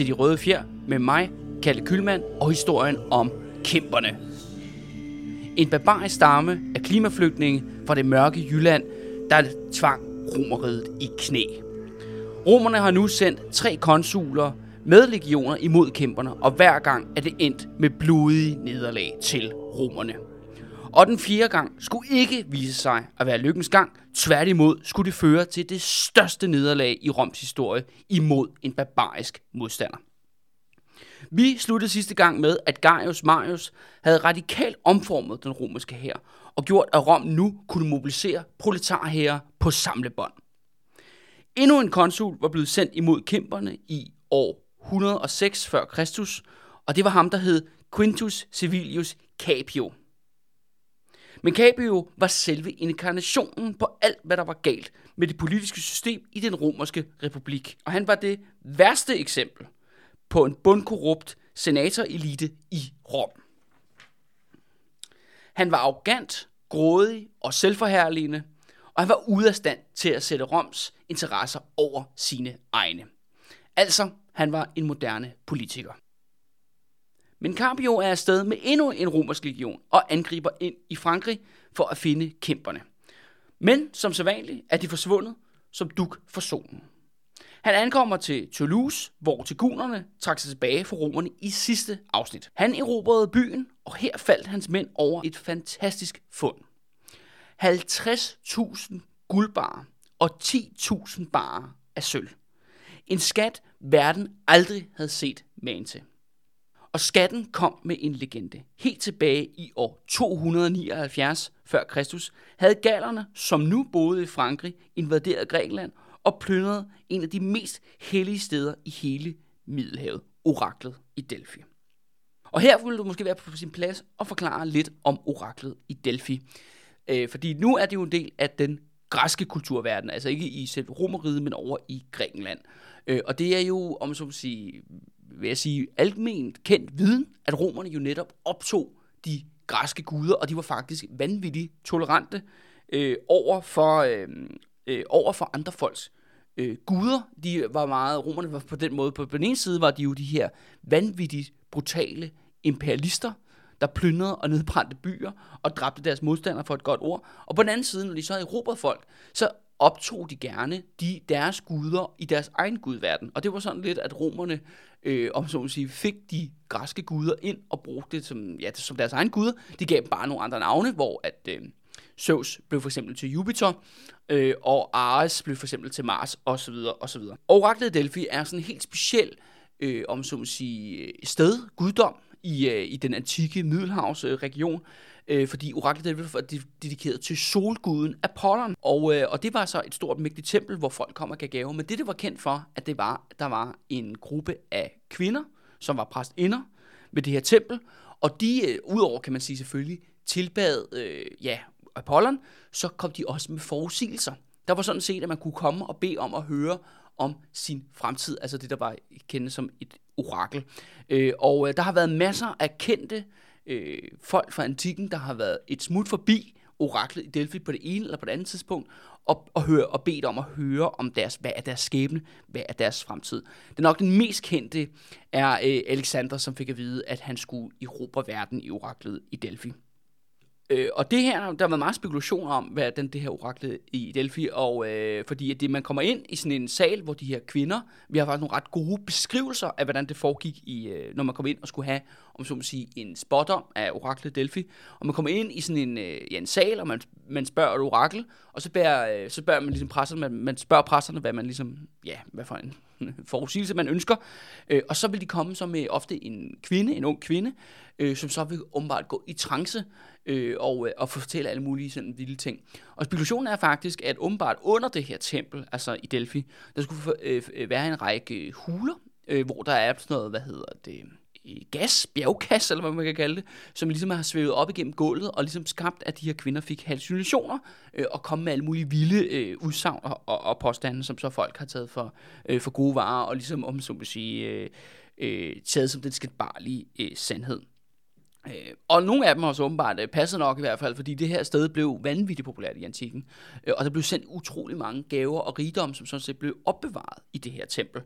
til De Røde Fjer med mig, Kalle Kylmand, og historien om kæmperne. En barbarisk stamme af klimaflygtninge fra det mørke Jylland, der tvang romeriet i knæ. Romerne har nu sendt tre konsuler med legioner imod kæmperne, og hver gang er det endt med blodige nederlag til romerne. Og den fjerde gang skulle ikke vise sig at være lykkens gang. Tværtimod skulle det føre til det største nederlag i Roms historie imod en barbarisk modstander. Vi sluttede sidste gang med, at Gaius Marius havde radikalt omformet den romerske hær og gjort, at Rom nu kunne mobilisere proletarherrer på samlebånd. Endnu en konsul var blevet sendt imod kæmperne i år 106 f.Kr., og det var ham, der hed Quintus Civilius Capio. Men Capio var selve inkarnationen på alt, hvad der var galt med det politiske system i den romerske republik. Og han var det værste eksempel på en bundkorrupt senatorelite i Rom. Han var arrogant, grådig og selvforherligende, og han var ude af stand til at sætte Roms interesser over sine egne. Altså, han var en moderne politiker. Men Carpio er afsted med endnu en romersk legion og angriber ind i Frankrig for at finde kæmperne. Men som sædvanligt er de forsvundet som duk for solen. Han ankommer til Toulouse, hvor tigunerne trak sig tilbage for romerne i sidste afsnit. Han erobrede byen, og her faldt hans mænd over et fantastisk fund. 50.000 guldbarer og 10.000 barer af sølv. En skat, verden aldrig havde set magen til. Og skatten kom med en legende. Helt tilbage i år 279 før Kristus havde galerne, som nu boede i Frankrig, invaderet Grækenland og plyndret en af de mest hellige steder i hele Middelhavet, oraklet i Delphi. Og her ville du måske være på sin plads og forklare lidt om oraklet i Delphi. Øh, fordi nu er det jo en del af den græske kulturverden, altså ikke i selv romeriet, men over i Grækenland. Øh, og det er jo, om så må sige, vil jeg sige, alment kendt viden, at romerne jo netop optog de græske guder, og de var faktisk vanvittigt tolerante øh, over, for, øh, øh, over for andre folks øh, guder. De var meget, romerne var på den måde, på den ene side var de jo de her vanvittigt brutale imperialister, der plyndrede og nedbrændte byer og dræbte deres modstandere for et godt ord. Og på den anden side, når de så erobrede folk, så optog de gerne de, deres guder i deres egen gudverden. Og det var sådan lidt, at romerne, øh, om så sige, fik de græske guder ind og brugte det som, ja, som deres egen guder. De gav dem bare nogle andre navne, hvor at øh, Zeus blev for eksempel til Jupiter, øh, og Ares blev for eksempel til Mars, osv. osv. Oraklet Delphi er sådan en helt speciel, øh, om så sige, øh, sted, guddom, i, øh, i den antikke Middelhavsregion, øh, fordi oraklet Delphi var dedikeret til solguden Apollon. Og, øh, og det var så et stort, mægtigt tempel, hvor folk kom og gav gaver. Men det, det var kendt for, at det var, der var en gruppe af kvinder, som var præstinder ved det her tempel. Og de, øh, udover kan man sige selvfølgelig, tilbad øh, ja, Apollon, så kom de også med forudsigelser. Der var sådan set, at man kunne komme og bede om at høre om sin fremtid, altså det, der var kendt som et orakel. Øh, og øh, der har været masser af kendte øh, folk fra antikken, der har været et smut forbi oraklet i Delphi på det ene eller på det andet tidspunkt, og, og, høre, og bedt om at høre om deres, hvad er deres skæbne, hvad er deres fremtid. Det nok den mest kendte er øh, Alexander, som fik at vide, at han skulle erobre verden i oraklet i Delphi. Øh, og det her, der har været meget spekulation om, hvad den, det her oraklet i Delphi, og øh, fordi at det, man kommer ind i sådan en sal, hvor de her kvinder, vi har faktisk nogle ret gode beskrivelser af, hvordan det foregik, i, øh, når man kom ind og skulle have, om så må sige, en spotter af oraklet Delphi, og man kommer ind i sådan en, øh, ja, en sal, og man, man spørger et orakel, og så bærer, øh, så spørger man ligesom præsterne, man, man spørger præsterne, hvad man ligesom, ja, hvad for en forudsigelse man ønsker, øh, og så vil de komme som med ofte en kvinde, en ung kvinde, øh, som så vil åbenbart gå i trance, øh, og, øh, og fortælle alle mulige sådan vilde ting. Og spekulationen er faktisk, at åbenbart under det her tempel, altså i Delphi, der skulle øh, øh, være en række huler, øh, hvor der er sådan noget, hvad hedder det, Øh, gas, bjergkasse, eller hvad man kan kalde det, som ligesom har svævet op igennem gulvet, og ligesom skabt, at de her kvinder fik hallucinationer, øh, og kom med alle mulige vilde øh, udsagn og, og, og påstande, som så folk har taget for, øh, for gode varer, og ligesom, om så må sige, øh, øh, taget som den skældbarlige øh, sandhed. Øh, og nogle af dem har så åbenbart øh, passet nok i hvert fald, fordi det her sted blev vanvittigt populært i antikken. Øh, og der blev sendt utrolig mange gaver og rigdom, som sådan set blev opbevaret i det her tempel.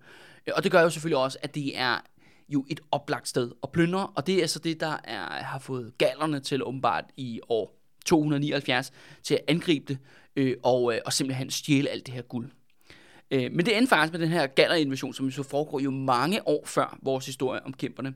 Øh, og det gør jo selvfølgelig også, at det er jo et oplagt sted at plyndre, og det er så det, der er, har fået gallerne til åbenbart i år 279 til at angribe det, øh, og, øh, og simpelthen stjæle alt det her guld. Øh, men det endte faktisk med den her gallerinvasion, som så foregår jo mange år før vores historie om kæmperne,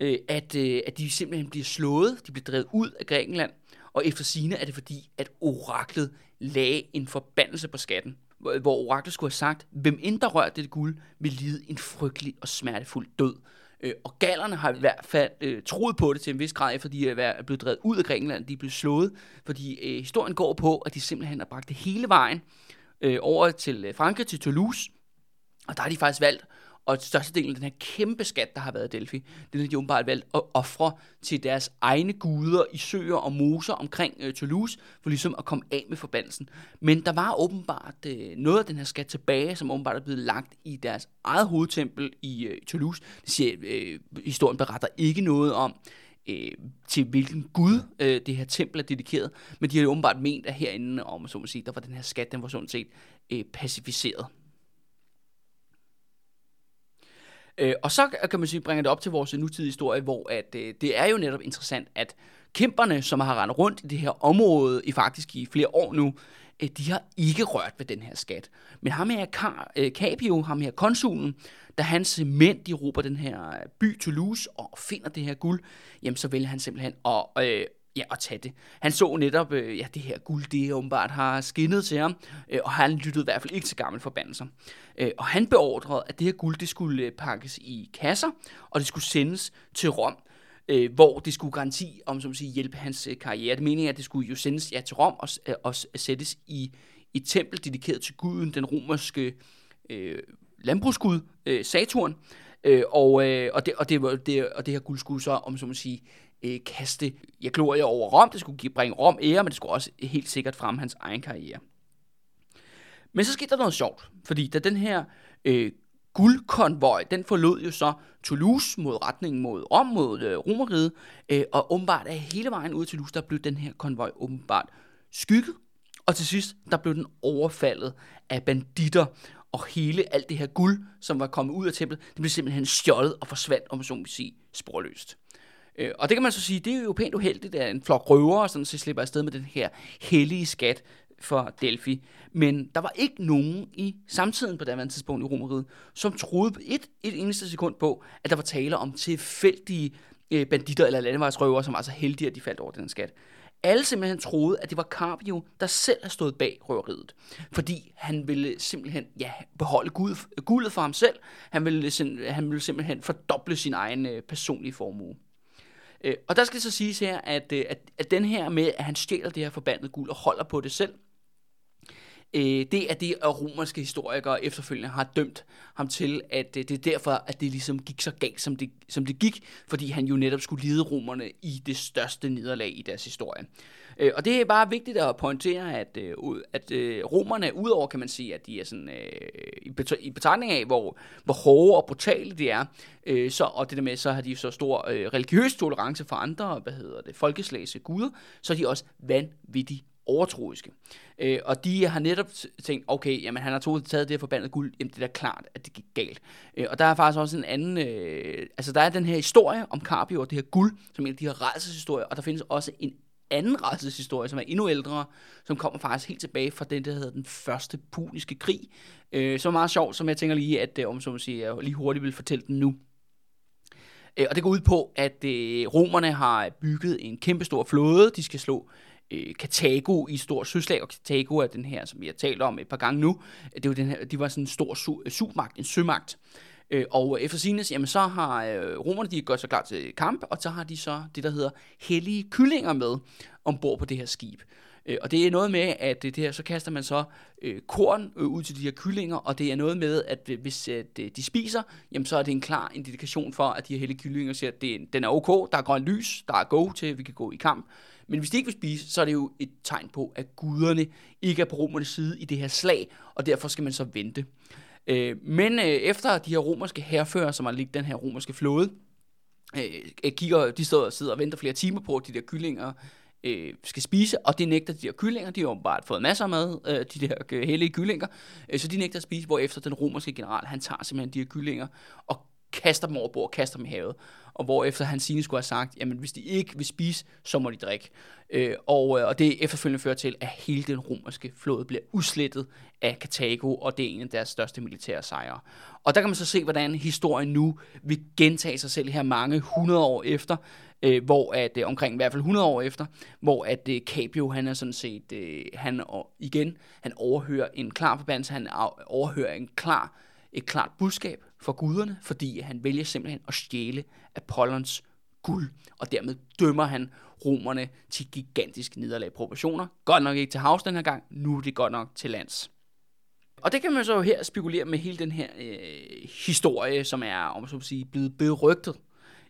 øh, at, øh, at de simpelthen bliver slået, de bliver drevet ud af Grækenland, og efter sine er det fordi, at oraklet lagde en forbandelse på skatten, hvor, oraklet skulle have sagt, hvem end der rørte det guld, vil lide en frygtelig og smertefuld død. Øh, og gallerne har i hvert fald øh, troet på det til en vis grad, efter de er blevet drevet ud af Grækenland, de er blevet slået, fordi øh, historien går på, at de simpelthen har bragt det hele vejen øh, over til øh, Frankrig, til Toulouse, og der har de faktisk valgt og størstedelen af den her kæmpe skat, der har været i Delphi, den har de åbenbart valgt at ofre til deres egne guder i søer og moser omkring øh, Toulouse, for ligesom at komme af med forbandelsen. Men der var åbenbart øh, noget af den her skat tilbage, som åbenbart er blevet lagt i deres eget hovedtempel i øh, Toulouse. Det siger, øh, historien beretter ikke noget om, øh, til hvilken gud øh, det her tempel er dedikeret, men de har jo åbenbart ment, at herinde, om så må sige, der var den her skat, den var sådan set øh, pacificeret. Øh, og så kan man sige, bringer det op til vores nutidige historie, hvor at, øh, det er jo netop interessant, at kæmperne, som har rendt rundt i det her område i faktisk i flere år nu, øh, de har ikke rørt ved den her skat. Men ham her Car, øh, Capio, ham her konsulen, da hans mænd de råber den her øh, by Toulouse og finder det her guld, jamen så vælger han simpelthen at, øh, ja, at tage det. Han så netop, øh, ja, det her guld, det åbenbart har skinnet til ham, øh, og han lyttede i hvert fald ikke til gamle forbandelser. Øh, og han beordrede, at det her guld, det skulle øh, pakkes i kasser, og det skulle sendes til Rom, øh, hvor det skulle garanti om, som sige, hjælpe hans øh, karriere. Det meningen er, at det skulle jo sendes ja, til Rom og, øh, og øh, sættes i et tempel dedikeret til guden, den romerske øh, landbrugsgud, øh, Saturn, Øh, og, øh, og, det, og, det, det, og det her guld skulle så, om så må sige, øh, kaste jeg glorie over Rom. Det skulle give, bringe Rom ære, men det skulle også helt sikkert frem hans egen karriere. Men så skete der noget sjovt, fordi da den her øh, guldkonvoj, den forlod jo så Toulouse mod retningen mod Rom, mod øh, Romeriet, øh, og åbenbart af hele vejen ud til Toulouse, der blev den her konvoj åbenbart skygget, og til sidst, der blev den overfaldet af banditter, og hele alt det her guld, som var kommet ud af templet, det blev simpelthen stjålet og forsvandt, om man så må sige, sporløst. Øh, og det kan man så sige, det er jo pænt uheldigt, at en flok røvere sådan, så slipper afsted med den her hellige skat for Delphi. Men der var ikke nogen i samtiden på det tidspunkt i Romeriet, som troede et, et eneste sekund på, at der var tale om tilfældige øh, banditter eller landevejsrøvere, som var så heldige, at de faldt over den skat. Alle simpelthen troede, at det var Carpio, der selv havde stået bag røveriet. Fordi han ville simpelthen ja, beholde guld, guldet for ham selv. Han ville, han ville simpelthen fordoble sin egen øh, personlige formue. Øh, og der skal så siges her, at, øh, at, at den her med, at han stjæler det her forbandede guld og holder på det selv, øh, det er det, at romerske historikere efterfølgende har dømt ham til, at øh, det er derfor, at det ligesom gik så galt, som det, som det gik, fordi han jo netop skulle lide romerne i det største nederlag i deres historie. Øh, og det er bare vigtigt at pointere, at, øh, at øh, romerne, udover kan man sige, at de er sådan, øh, i betragtning af, hvor, hvor hårde og brutale de er, øh, så, og det der med, så har de så stor øh, religiøs tolerance for andre, hvad hedder det, folkeslags guder, så er de også vanvittigt overtroiske. Øh, og de har netop tænkt, okay, jamen han har taget det her forbandede guld, jamen det er da klart, at det gik galt. Øh, og der er faktisk også en anden, øh, altså der er den her historie om Carpio og det her guld, som en af de her rejseshistorier, og der findes også en anden rejseshistorie, som er endnu ældre, som kommer faktisk helt tilbage fra den, der hedder den første puniske krig. Øh, så meget sjovt, som jeg tænker lige, at øh, om så må siger, jeg lige hurtigt vil fortælle den nu. Øh, og det går ud på, at øh, romerne har bygget en kæmpestor flåde, de skal slå øh, Katago i stor søslag, og Katago er den her, som vi har talt om et par gange nu, det var den her, de var sådan en stor su- øh, supermagt, en sømagt, Øh, og efter signes, jamen så har øh, romerne, de gør så klar til kamp, og så har de så det, der hedder hellige kyllinger med ombord på det her skib. Øh, og det er noget med, at øh, det her, så kaster man så øh, korn øh, ud til de her kyllinger, og det er noget med, at øh, hvis at, de spiser, jamen så er det en klar indikation for, at de her hellige kyllinger siger, at det, den er ok, der er grønt lys, der er go til, at vi kan gå i kamp. Men hvis de ikke vil spise, så er det jo et tegn på, at guderne ikke er på romernes side i det her slag, og derfor skal man så vente. Øh, men øh, efter de her romerske herfører, som har ligget den her romerske flåde, øh, øh kigger, de står og sidder og venter flere timer på, at de der kyllinger øh, skal spise, og det nægter de her kyllinger. De har jo bare fået masser af mad, øh, de der øh, hellige kyllinger, øh, så de nægter at spise, hvor efter den romerske general, han tager simpelthen de her kyllinger og kaster dem over bord, kaster dem i havet. Og hvor efter han sine skulle have sagt, jamen hvis de ikke vil spise, så må de drikke. Øh, og, øh, og det efterfølgende fører til, at hele den romerske flåde bliver udslettet af Karthago, og det er en af deres største militære sejre. Og der kan man så se, hvordan historien nu vil gentage sig selv her mange hundrede år efter, øh, hvor at øh, omkring i hvert fald 100 år efter, hvor at øh, Capio, han er sådan set, øh, han og igen, han overhører en klar forbandelse, han overhører en klar, et klart budskab for guderne, fordi han vælger simpelthen at stjæle Apollons guld, og dermed dømmer han romerne til gigantisk nederlag proportioner. Godt nok ikke til havs den her gang, nu er det godt nok til lands. Og det kan man så her spekulere med hele den her øh, historie, som er om så at sige, blevet berygtet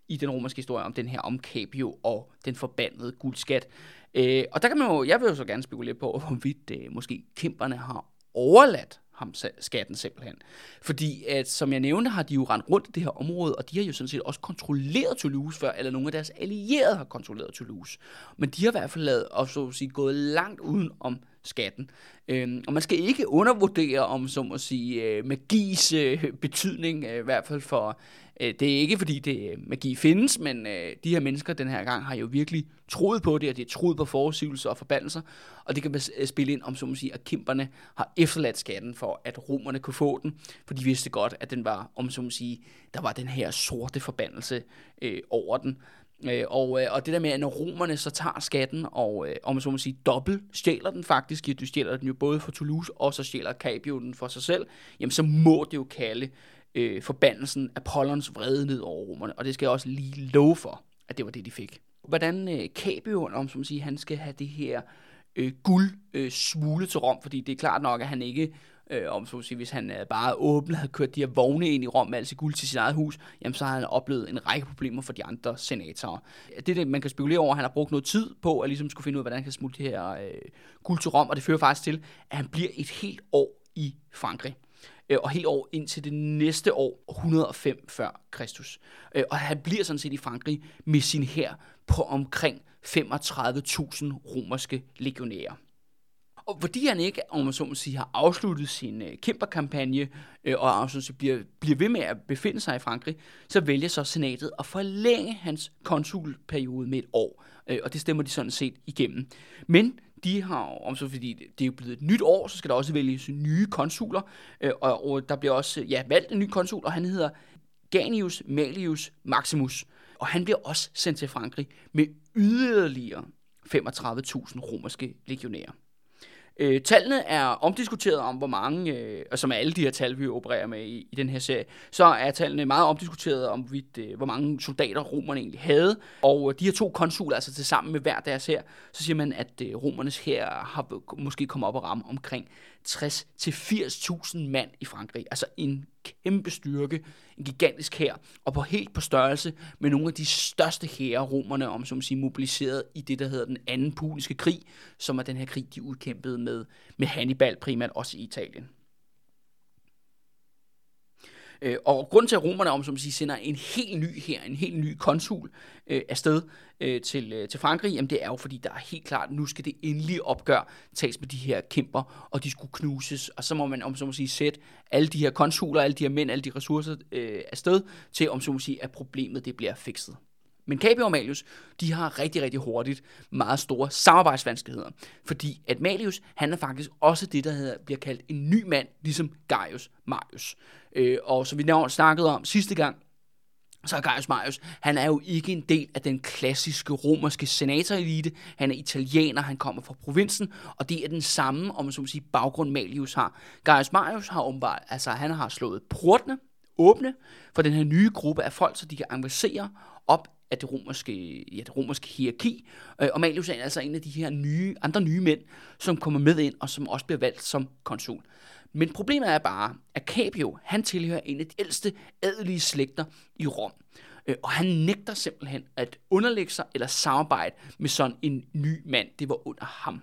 i den romerske historie om den her om Capio og den forbandede guldskat. Øh, og der kan man jo, jeg vil jo så gerne spekulere på, hvorvidt øh, måske kæmperne har overladt ham skatten simpelthen. Fordi, at, som jeg nævnte, har de jo rendt rundt i det her område, og de har jo sådan set også kontrolleret Toulouse før, eller nogle af deres allierede har kontrolleret Toulouse. Men de har i hvert fald lavet, og så at sige, gået langt uden om skatten. Øhm, og man skal ikke undervurdere, om så at sige, øh, magis øh, betydning, øh, i hvert fald for Øh, det er ikke fordi det øh, magi findes, men øh, de her mennesker den her gang har jo virkelig troet på det, og de har troet på forudsigelser og forbandelser, og det kan øh, spille ind om, så man siger, at kæmperne har efterladt skatten for, at romerne kunne få den, for de vidste godt, at den var, om så man siger, der var den her sorte forbandelse øh, over den. Øh, og, øh, og det der med, at når romerne så tager skatten, og øh, om så må sige, dobbelt stjæler den faktisk, du stjæler den jo både for Toulouse, og så stjæler Capio den for sig selv, jamen så må det jo kalde øh, forbandelsen Apollons vrede ned over romerne, og det skal jeg også lige love for, at det var det, de fik. Hvordan øh, Capio, om som siger, han skal have det her øh, guld øh, smule til Rom, fordi det er klart nok, at han ikke, øh, om så sige, hvis han øh, bare åbent havde kørt de her vogne ind i Rom med altså guld til sit eget hus, jamen så har han oplevet en række problemer for de andre senatorer. Det er det, man kan spekulere over, han har brugt noget tid på at ligesom skulle finde ud af, hvordan han kan smule det her øh, guld til Rom, og det fører faktisk til, at han bliver et helt år i Frankrig øh, og helt over ind til det næste år, 105 før Kristus. Øh, og han bliver sådan set i Frankrig med sin hær på omkring 35.000 romerske legionærer. Og fordi han ikke, om man så må sige, har afsluttet sin øh, kæmperkampagne, øh, og afsluttet bliver, bliver ved med at befinde sig i Frankrig, så vælger så senatet at forlænge hans konsulperiode med et år. Øh, og det stemmer de sådan set igennem. Men de har, om så fordi det er jo blevet et nyt år, så skal der også vælges nye konsuler, øh, og, og der bliver også ja, valgt en ny konsul, og han hedder Ganius Malius Maximus. Og han bliver også sendt til Frankrig med yderligere 35.000 romerske legionærer. Øh, tallene er omdiskuteret om, hvor mange, øh, og som er alle de her tal, vi opererer med i, i den her serie, så er tallene meget omdiskuteret om, vidt, øh, hvor mange soldater romerne egentlig havde. Og øh, de her to konsuler, altså til sammen med hver deres her, så siger man, at øh, romernes her har måske kommet op og ramme omkring 60-80.000 mand i Frankrig. Altså en kæmpe styrke, en gigantisk hær, og på helt på størrelse med nogle af de største hære romerne, om som sige, mobiliseret i det, der hedder den anden puniske krig, som er den her krig, de udkæmpede med, med Hannibal primært også i Italien. Øh, og grund til, at romerne om som siger, sender en helt ny her, en helt ny konsul øh, afsted øh, til, øh, til Frankrig, jamen det er jo fordi, der er helt klart, nu skal det endelig opgør tages med de her kæmper, og de skulle knuses, og så må man om som må sige sætte alle de her konsuler, alle de her mænd, alle de ressourcer øh, afsted til om som må sige, at problemet det bliver fikset. Men KB og Malius, de har rigtig, rigtig hurtigt meget store samarbejdsvanskeligheder. Fordi at Malius, han er faktisk også det, der hedder, bliver kaldt en ny mand, ligesom Gaius Marius. Øh, og som vi snakkede om sidste gang, så er Gaius Marius, han er jo ikke en del af den klassiske romerske senatorelite. Han er italiener, han kommer fra provinsen, og det er den samme, om man så må sige, baggrund Malius har. Gaius Marius har åbenbart, altså han har slået portene åbne for den her nye gruppe af folk, så de kan engagere op af det romerske, ja, det romerske hierarki. Øh, og Malius er altså en af de her nye, andre nye mænd, som kommer med ind, og som også bliver valgt som konsul. Men problemet er bare, at Capio, han tilhører en af de ældste adelige slægter i Rom. Øh, og han nægter simpelthen at underlægge sig eller samarbejde med sådan en ny mand. Det var under ham.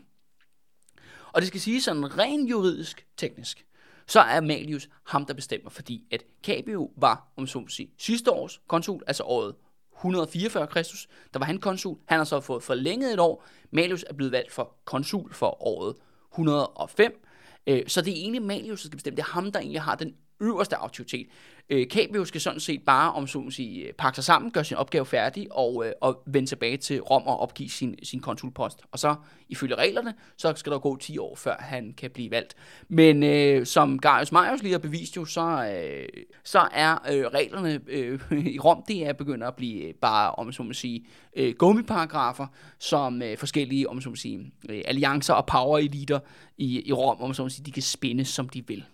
Og det skal sige sådan rent juridisk, teknisk, så er Malius ham, der bestemmer, fordi at Capio var, om så må sige, sidste års konsul, altså året 144 Kristus, der var han konsul. Han har så fået forlænget et år. Malius er blevet valgt for konsul for året 105. Øh, så det er egentlig Malius, der skal bestemme. Det er ham, der egentlig har den øverste autoritet. Øh, Capio skal sådan set bare, om så sige, øh, pakke sig sammen, gøre sin opgave færdig og, øh, og vende tilbage til Rom og opgive sin, sin konsulpost. Og så, ifølge reglerne, så skal der gå 10 år, før han kan blive valgt. Men øh, som Gaius Marius lige har bevist jo, så, øh, så er øh, reglerne øh, i Rom, det er begyndt at blive øh, bare, om så må sige, øh, gummiparagrafer, som øh, forskellige, om så må sige, øh, alliancer og power eliter i, i Rom, om så må sige, de kan spænde, som de vil.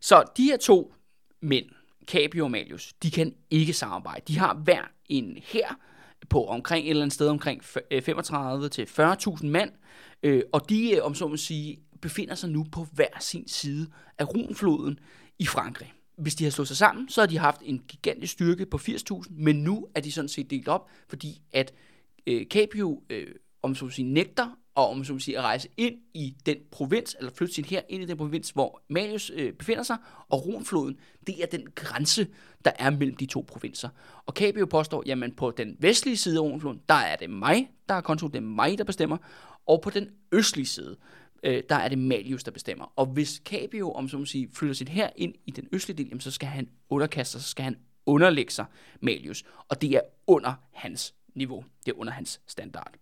Så de her to mænd, Capio og Malius, de kan ikke samarbejde. De har hver en her på omkring et eller andet sted omkring 35 øh, til 40.000 mand, øh, og de, øh, om så må sige, befinder sig nu på hver sin side af Runfloden i Frankrig. Hvis de har slået sig sammen, så har de haft en gigantisk styrke på 80.000, men nu er de sådan set delt op, fordi at øh, Capio, øh, om så må sige, nægter og om så må sige, at rejse ind i den provins, eller flytte sin her ind i den provins, hvor Manius øh, befinder sig, og Ronfloden, det er den grænse, der er mellem de to provinser. Og Capio påstår, jamen på den vestlige side af Ronfloden, der er det mig, der er konsul, det er mig, der bestemmer, og på den østlige side, øh, der er det Malius, der bestemmer. Og hvis Capio, om så må sige, flytter sit her ind i den østlige del, jamen, så skal han underkaste sig, så skal han underlægge sig Malius. Og det er under hans niveau. Det er under hans standard.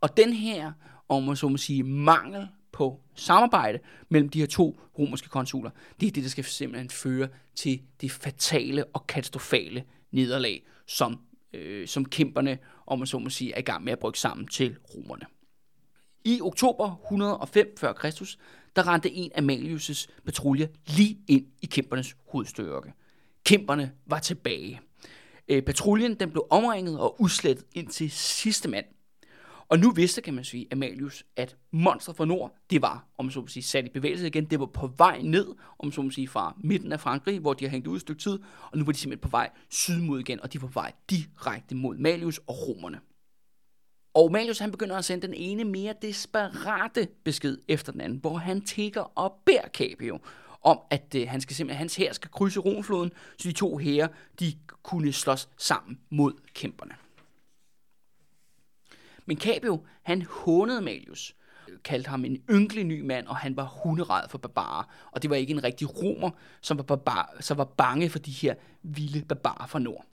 Og den her, om man så må sige, mangel på samarbejde mellem de her to romerske konsuler, det er det, der skal simpelthen føre til det fatale og katastrofale nederlag, som, øh, som kæmperne, om man så må sige, er i gang med at brygge sammen til romerne. I oktober 105 f.Kr., der rendte en af Malius' patrulje lige ind i kæmpernes hovedstyrke. Kæmperne var tilbage. Øh, patruljen den blev omringet og udslettet indtil sidste mand – og nu vidste, kan man sige, Amalius, at monster fra nord, det var, om så må sige, sat i bevægelse igen. Det var på vej ned, om så må sige, fra midten af Frankrig, hvor de har hængt ud et stykke tid, og nu var de simpelthen på vej syd mod igen, og de var på vej direkte mod Malius og romerne. Og Malius han begynder at sende den ene mere desperate besked efter den anden, hvor han tigger og beder Capio om, at øh, han skal simpelthen, hans hær skal krydse Romfloden, så de to hære de kunne slås sammen mod kæmperne. Men Capio, han hånede Malius, kaldte ham en ynkelig ny mand, og han var hunderad for barbarer. Og det var ikke en rigtig romer, som var, barbar, som var bange for de her vilde barbarer fra nord.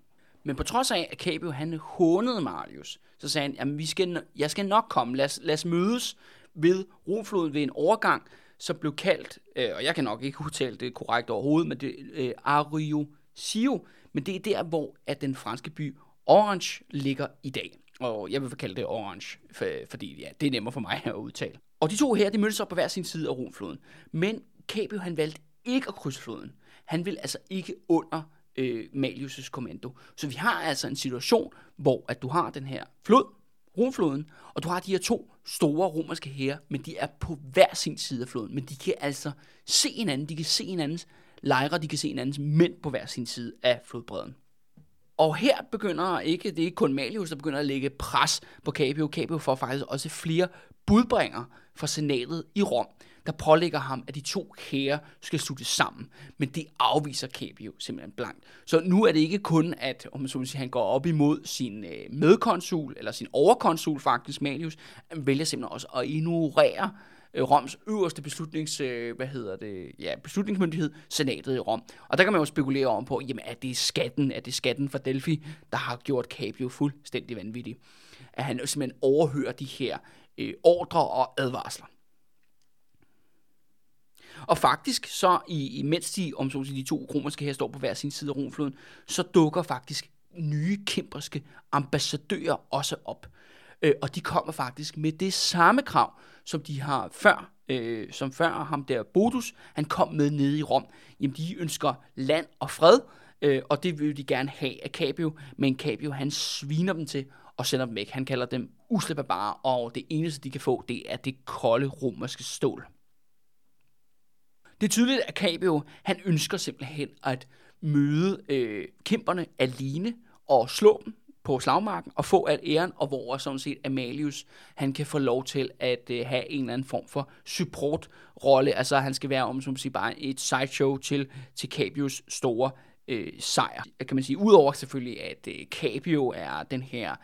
Men på trods af, at Capio han hånede Marius, så sagde han, at vi skal, jeg skal nok komme, lad os, lad os mødes ved Romfloden ved en overgang, som blev kaldt, øh, og jeg kan nok ikke udtale det korrekt overhovedet, men det øh, Ario Sio, men det er der, hvor at den franske by Orange ligger i dag. Og jeg vil kalde det orange, for, fordi ja, det er nemmere for mig at udtale. Og de to her, de mødtes op på hver sin side af Ronfloden. Men Capio, han valgte ikke at krydse floden. Han vil altså ikke under øh, Malius' kommando. Så vi har altså en situation, hvor at du har den her flod, Ronfloden, og du har de her to store romerske hære, men de er på hver sin side af floden. Men de kan altså se hinanden, de kan se hinandens lejre, de kan se hinandens mænd på hver sin side af flodbredden. Og her begynder ikke, det er ikke kun Malius, der begynder at lægge pres på Capio. Capio får faktisk også flere budbringer fra senatet i Rom, der pålægger ham, at de to kære skal slutte sammen. Men det afviser Capio simpelthen blankt. Så nu er det ikke kun, at om man så sige, han går op imod sin øh, medkonsul, eller sin overkonsul faktisk, Malius. Han vælger simpelthen også at ignorere øh, Øh, Roms øverste beslutnings, øh, hvad hedder det, ja, beslutningsmyndighed, senatet i Rom. Og der kan man jo spekulere om på, jamen er det skatten, er det skatten fra Delphi, der har gjort Capio fuldstændig vanvittig. At han simpelthen overhører de her øh, ordre og advarsler. Og faktisk så, i, imens de, om så de to romerske her står på hver sin side af Romfloden, så dukker faktisk nye kæmperske ambassadører også op. Øh, og de kommer faktisk med det samme krav, som de har før, øh, som før ham der Bodus, han kom med nede i Rom. Jamen, de ønsker land og fred, øh, og det vil de gerne have af Capio, men Capio, han sviner dem til og sender dem væk. Han kalder dem usle og det eneste, de kan få, det er det kolde romerske stål. Det er tydeligt, at Capio, han ønsker simpelthen at møde øh, kæmperne alene og slå dem på slagmarken og få al æren, og hvor sådan set Amalius, han kan få lov til at øh, have en eller anden form for supportrolle, altså han skal være om, som siger, bare et sideshow til, til Capius store øh, sejr, kan man sige. Udover selvfølgelig, at øh, Capio er den her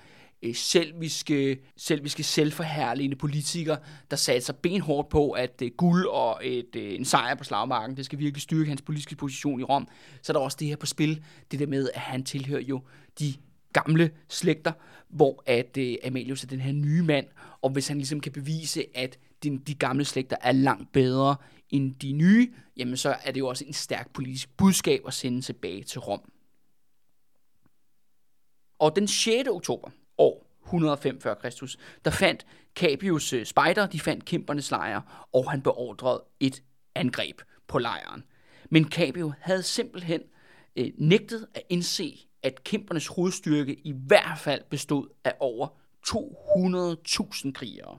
øh, selviske, selviske, selvforherligende politiker, der satte sig benhårdt på, at øh, guld og et, øh, en sejr på slagmarken, det skal virkelig styrke hans politiske position i Rom. Så er der også det her på spil, det der med, at han tilhører jo de gamle slægter, hvor at øh, Amalius er den her nye mand, og hvis han ligesom kan bevise, at de, de gamle slægter er langt bedre end de nye, jamen så er det jo også en stærk politisk budskab at sende tilbage til Rom. Og den 6. oktober år 105 f.Kr., der fandt Capius øh, spejder, de fandt kæmpernes lejr, og han beordrede et angreb på lejren. Men Capio havde simpelthen øh, nægtet at indse, at kæmpernes hovedstyrke i hvert fald bestod af over 200.000 krigere.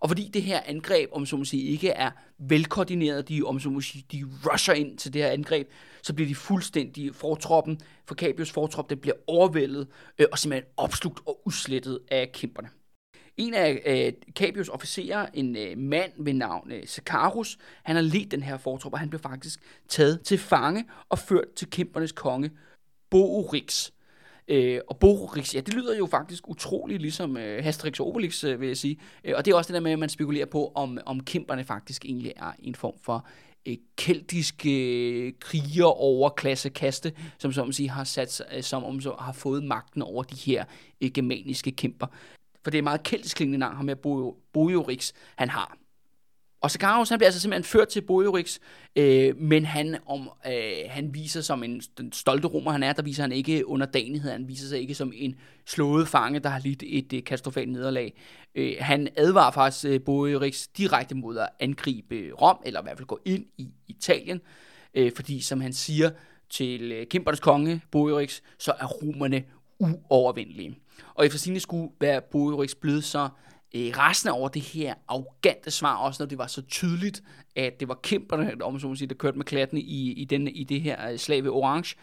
Og fordi det her angreb, om så må sige, ikke er velkoordineret, de, om så må sige, de rusher ind til det her angreb, så bliver de fuldstændig fortroppen, for Capios fortrop, det bliver overvældet øh, og simpelthen opslugt og udslettet af kæmperne. En af øh, Capios officerer, en øh, mand ved navn øh, Sakarus, han har ledt den her fortrop, og han blev faktisk taget til fange og ført til kæmpernes konge, Borix. Øh, og Borix, ja, det lyder jo faktisk utroligt ligesom øh, Asterix og Obelix, øh, vil jeg sige. Øh, og det er også det der med, at man spekulerer på, om, om kæmperne faktisk egentlig er en form for øh, keltiske øh, kriger over klassekaste, som som sige har sat øh, som om så har fået magten over de her øh, germaniske kæmper. For det er meget keltisk klingende navn, ham med Bojorix, han har. Og Sakaros, han bliver altså simpelthen ført til Boiorix, øh, men han, om, øh, han viser som en den stolte romer, han er, der viser han ikke underdanighed, han viser sig ikke som en slået fange, der har lidt et øh, katastrofalt nederlag. Øh, han advarer faktisk øh, Boiorix direkte mod at angribe øh, Rom, eller i hvert fald gå ind i Italien, øh, fordi som han siger til øh, Kimbernes konge, Boiorix, så er romerne uovervindelige. Og efter sine skulle være Boiorix blevet så øh, resten over det her arrogante svar, også når det var så tydeligt, at det var kæmperne, om så må sige, der kørte med klatten i, i, den, i det her øh, slag ved Orange,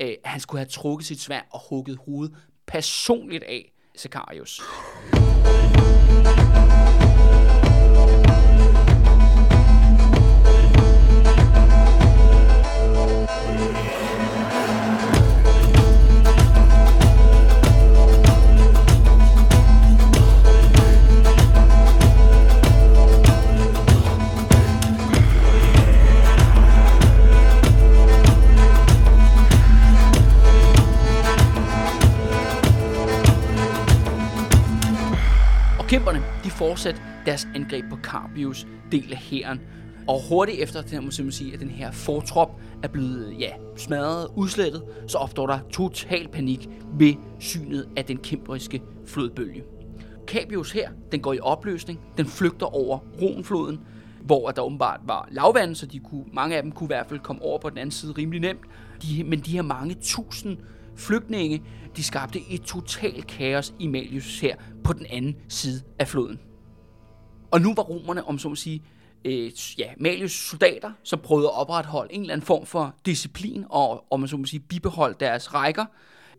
øh, han skulle have trukket sit svær og hugget hovedet personligt af Sicarius. Kæmperne de fortsætter deres angreb på Carbius del af hæren. Og hurtigt efter, det må man sige, at den her fortrop er blevet ja, smadret, udslettet, så opstår der total panik ved synet af den kæmperiske flodbølge. Cabius her, den går i opløsning, den flygter over Ronfloden, hvor der åbenbart var lavvand, så de kunne, mange af dem kunne i hvert fald komme over på den anden side rimelig nemt. De, men de her mange tusind flygtninge, de skabte et totalt kaos i Malius her på den anden side af floden. Og nu var romerne, om så må sige, øh, ja, Malius soldater, som prøvede at opretholde en eller anden form for disciplin og, om man så må sige, bibeholde deres rækker,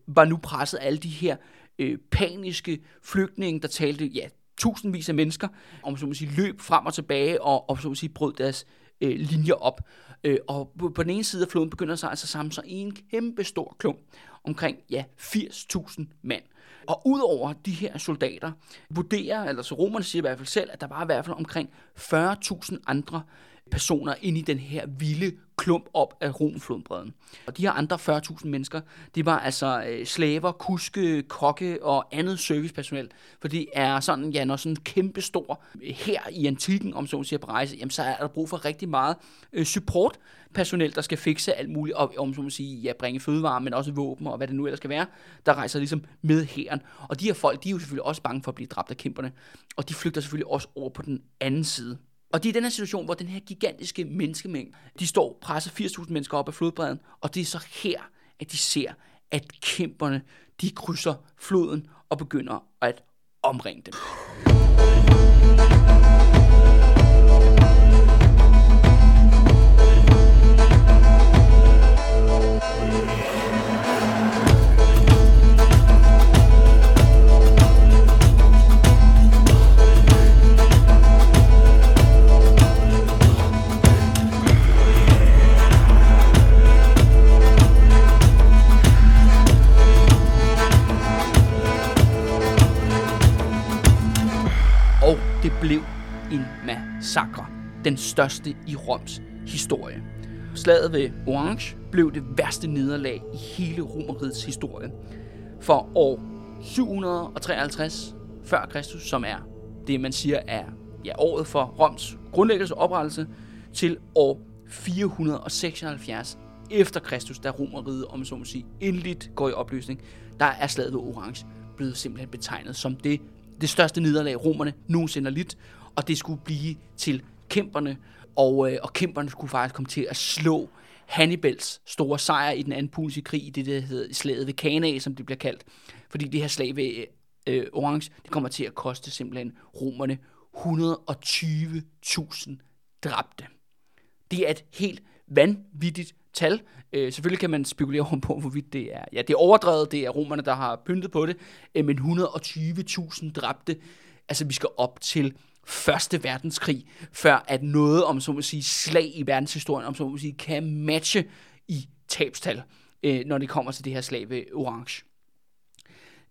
var nu presset alle de her øh, paniske flygtninge, der talte ja, tusindvis af mennesker, om så må sige, løb frem og tilbage og om så må sige, brød deres øh, linjer op. Øh, og på, på den ene side af floden begynder sig altså samle sig i en kæmpe stor klump omkring ja, 80.000 mand. Og udover de her soldater, vurderer, eller så romerne siger i hvert fald selv, at der var i hvert fald omkring 40.000 andre personer ind i den her vilde klump op af Romflodbredden. Og de her andre 40.000 mennesker, det var altså øh, slaver, kuske, kokke og andet servicepersonel. For det er sådan, ja, når sådan en kæmpe stor her i antikken, om så man siger på rejse, jamen så er der brug for rigtig meget øh, support personel, der skal fikse alt muligt, og om så man sige, ja, bringe fødevarer, men også våben og hvad det nu ellers skal være, der rejser ligesom med hæren. Og de her folk, de er jo selvfølgelig også bange for at blive dræbt af kæmperne, og de flygter selvfølgelig også over på den anden side. Og det er den her situation, hvor den her gigantiske menneskemængde, de står presser 80.000 mennesker op af flodbredden, og det er så her, at de ser, at kæmperne, de krydser floden og begynder at omringe dem. Massakre. Den største i Roms historie. Slaget ved Orange blev det værste nederlag i hele Romerrigets historie. For år 753 før Kristus, som er det, man siger er ja, året for Roms grundlæggelse og oprettelse, til år 476 efter Kristus, da Romeriet, om så må sige, endeligt går i opløsning, der er slaget ved Orange blevet simpelthen betegnet som det, det største nederlag, romerne nogensinde har lidt, og det skulle blive til kæmperne, og, øh, og kæmperne skulle faktisk komme til at slå Hannibals store sejr i den anden puniske krig, i det der hedder slaget ved Kana, som det bliver kaldt. Fordi det her slag ved øh, Orange, det kommer til at koste simpelthen romerne 120.000 dræbte. Det er et helt vanvittigt tal. Øh, selvfølgelig kan man spekulere om på, hvorvidt det er, ja, det er overdrevet, det er romerne, der har pyntet på det, øh, men 120.000 dræbte, altså vi skal op til Første verdenskrig, før at noget om så må sige slag i verdenshistorien, om så må sige, kan matche i tabstal, øh, når det kommer til det her slag ved Orange.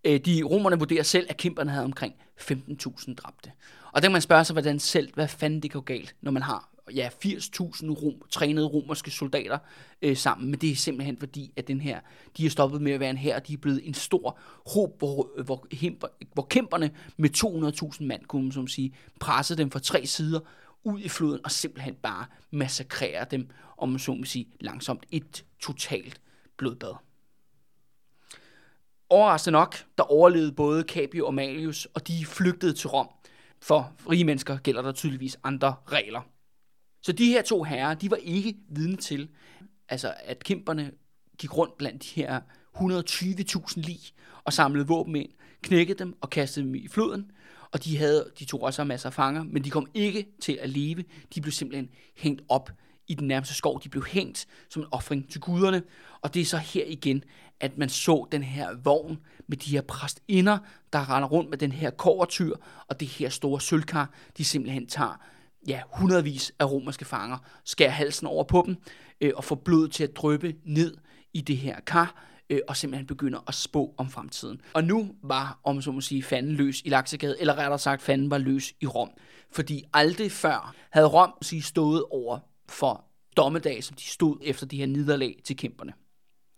Øh, de romerne vurderer selv, at kæmperne havde omkring 15.000 dræbte. Og der kan man spørge sig, hvordan selv, hvad fanden det går galt, når man har ja, 80.000 rom, trænede romerske soldater øh, sammen, men det er simpelthen fordi, at den her, de er stoppet med at være en her, de er blevet en stor håb, hvor, hvor, hvor kæmperne med 200.000 mand, kunne man som sige, pressede dem fra tre sider ud i floden og simpelthen bare massakrere dem, om man så må sige, langsomt et totalt blodbad. Overraskende nok, der overlevede både Capio og Malius, og de flygtede til Rom. For rige mennesker gælder der tydeligvis andre regler. Så de her to herrer, de var ikke vidne til, altså at kæmperne gik rundt blandt de her 120.000 lig og samlede våben ind, knækkede dem og kastede dem i floden. Og de, havde, de tog også masser af fanger, men de kom ikke til at leve. De blev simpelthen hængt op i den nærmeste skov. De blev hængt som en offring til guderne. Og det er så her igen, at man så den her vogn med de her præstinder, der render rundt med den her kovertyr og det her store sølvkar, de simpelthen tager ja, hundredvis af romerske fanger, skærer halsen over på dem øh, og får blod til at drøbe ned i det her kar, øh, og simpelthen begynder at spå om fremtiden. Og nu var, om så må sige, fanden løs i Laksegade, eller rettere sagt, fanden var løs i Rom. Fordi aldrig før havde Rom sige, stået over for dommedag, som de stod efter de her nederlag til kæmperne.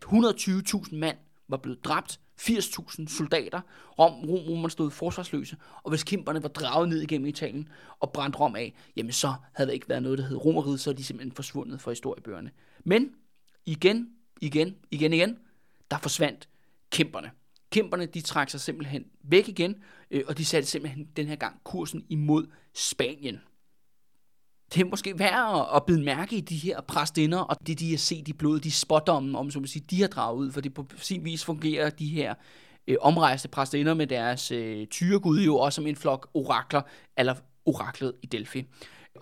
120.000 mand var blevet dræbt, 80.000 soldater. Rom, Rom, Rom stod forsvarsløse, og hvis kæmperne var draget ned igennem Italien og brændt Rom af, jamen så havde der ikke været noget, der hed Romeriet, så er de simpelthen forsvundet fra historiebøgerne. Men igen, igen, igen, igen, der forsvandt kæmperne. Kæmperne, de trak sig simpelthen væk igen, øh, og de satte simpelthen den her gang kursen imod Spanien det er måske værd at bide mærke i de her præstinder, og det de har set i blodet, de spådomme, om så man sige, de har draget ud, for det på sin vis fungerer de her øh, omrejste præstinder med deres øh, tyregud jo også som en flok orakler, eller oraklet i Delphi.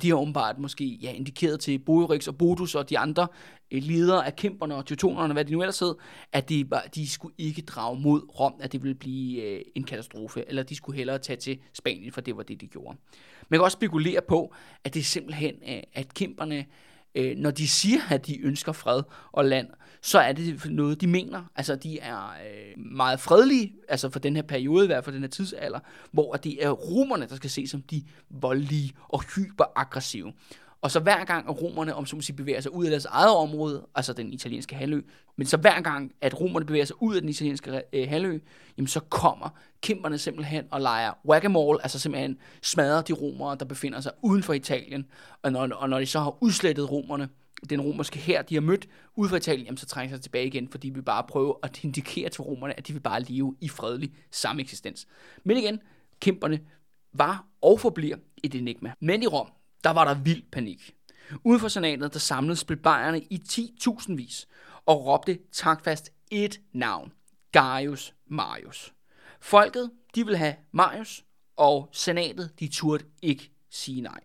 De har åbenbart måske ja, indikeret til Boerix og Bodus og de andre øh, ledere af kæmperne og teutonerne, hvad de nu ellers hed, at de, de skulle ikke drage mod Rom, at det ville blive øh, en katastrofe, eller de skulle hellere tage til Spanien, for det var det, de gjorde. Man kan også spekulere på, at det er simpelthen, øh, at kæmperne, øh, når de siger, at de ønsker fred og land, så er det noget, de mener. Altså, de er øh, meget fredelige, altså for den her periode, i hvert fald den her tidsalder, hvor det er romerne, der skal ses som de voldelige og hyperaggressive. Og så hver gang, at romerne, om så må sige, bevæger sig ud af deres eget område, altså den italienske halvø, men så hver gang, at romerne bevæger sig ud af den italienske øh, halvø, jamen så kommer kæmperne simpelthen og leger whack altså simpelthen smadrer de romere, der befinder sig uden for Italien. Og når, og når de så har udslettet romerne, den romerske her, de har mødt ud fra Italien, jamen så trænger sig tilbage igen, fordi vi bare prøver at indikere til romerne, at de vil bare leve i fredelig sameksistens. Men igen, kæmperne var og forbliver et enigma. Men i Rom, der var der vild panik. Ude for senatet, der samledes plebejerne i 10.000 vis og råbte takfast et navn. Gaius Marius. Folket, de vil have Marius, og senatet, de turde ikke sige nej.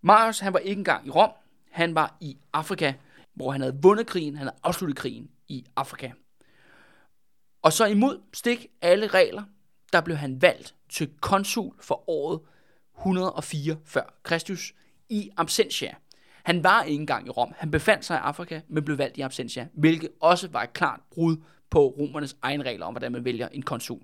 Marius, han var ikke engang i Rom, han var i Afrika, hvor han havde vundet krigen, han havde afsluttet krigen i Afrika. Og så imod stik alle regler, der blev han valgt til konsul for året 104 før Kristus i absentia. Han var ikke engang i Rom. Han befandt sig i Afrika, men blev valgt i absentia, hvilket også var et klart brud på romernes egen regler om, hvordan man vælger en konsul.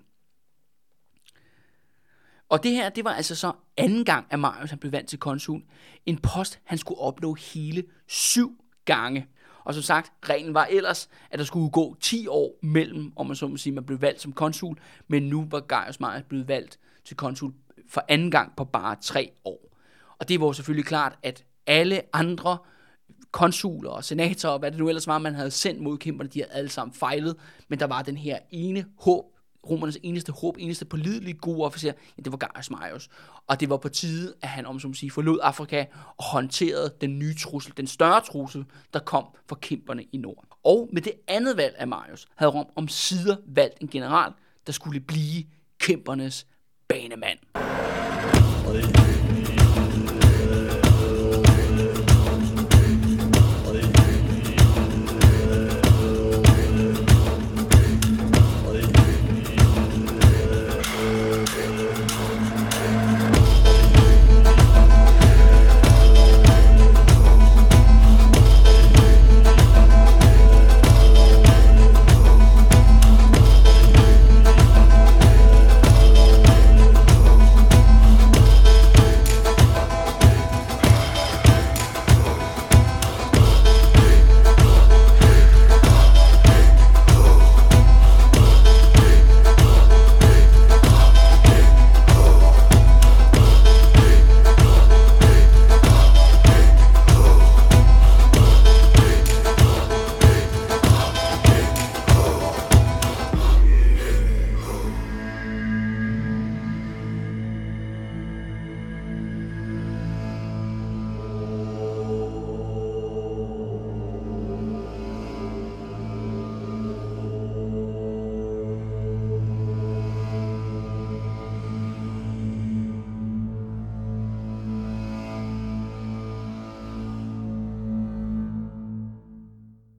Og det her, det var altså så anden gang, at Marius han blev valgt til konsul. En post, han skulle opnå hele syv gange. Og som sagt, reglen var ellers, at der skulle gå 10 år mellem, om man så må sige, man blev valgt som konsul, men nu var Gaius Marius blevet valgt til konsul for anden gang på bare tre år. Og det var selvfølgelig klart, at alle andre konsuler og senatorer, og hvad det nu ellers var, man havde sendt mod kæmperne, de havde alle sammen fejlet, men der var den her ene håb, romernes eneste håb, eneste pålidelige gode officer, ja, det var Gaius Marius. Og det var på tide, at han, om som sige, forlod Afrika og håndterede den nye trussel, den større trussel, der kom fra kæmperne i nord. Og med det andet valg af Marius, havde Rom om sider valgt en general, der skulle blive kæmpernes banemand.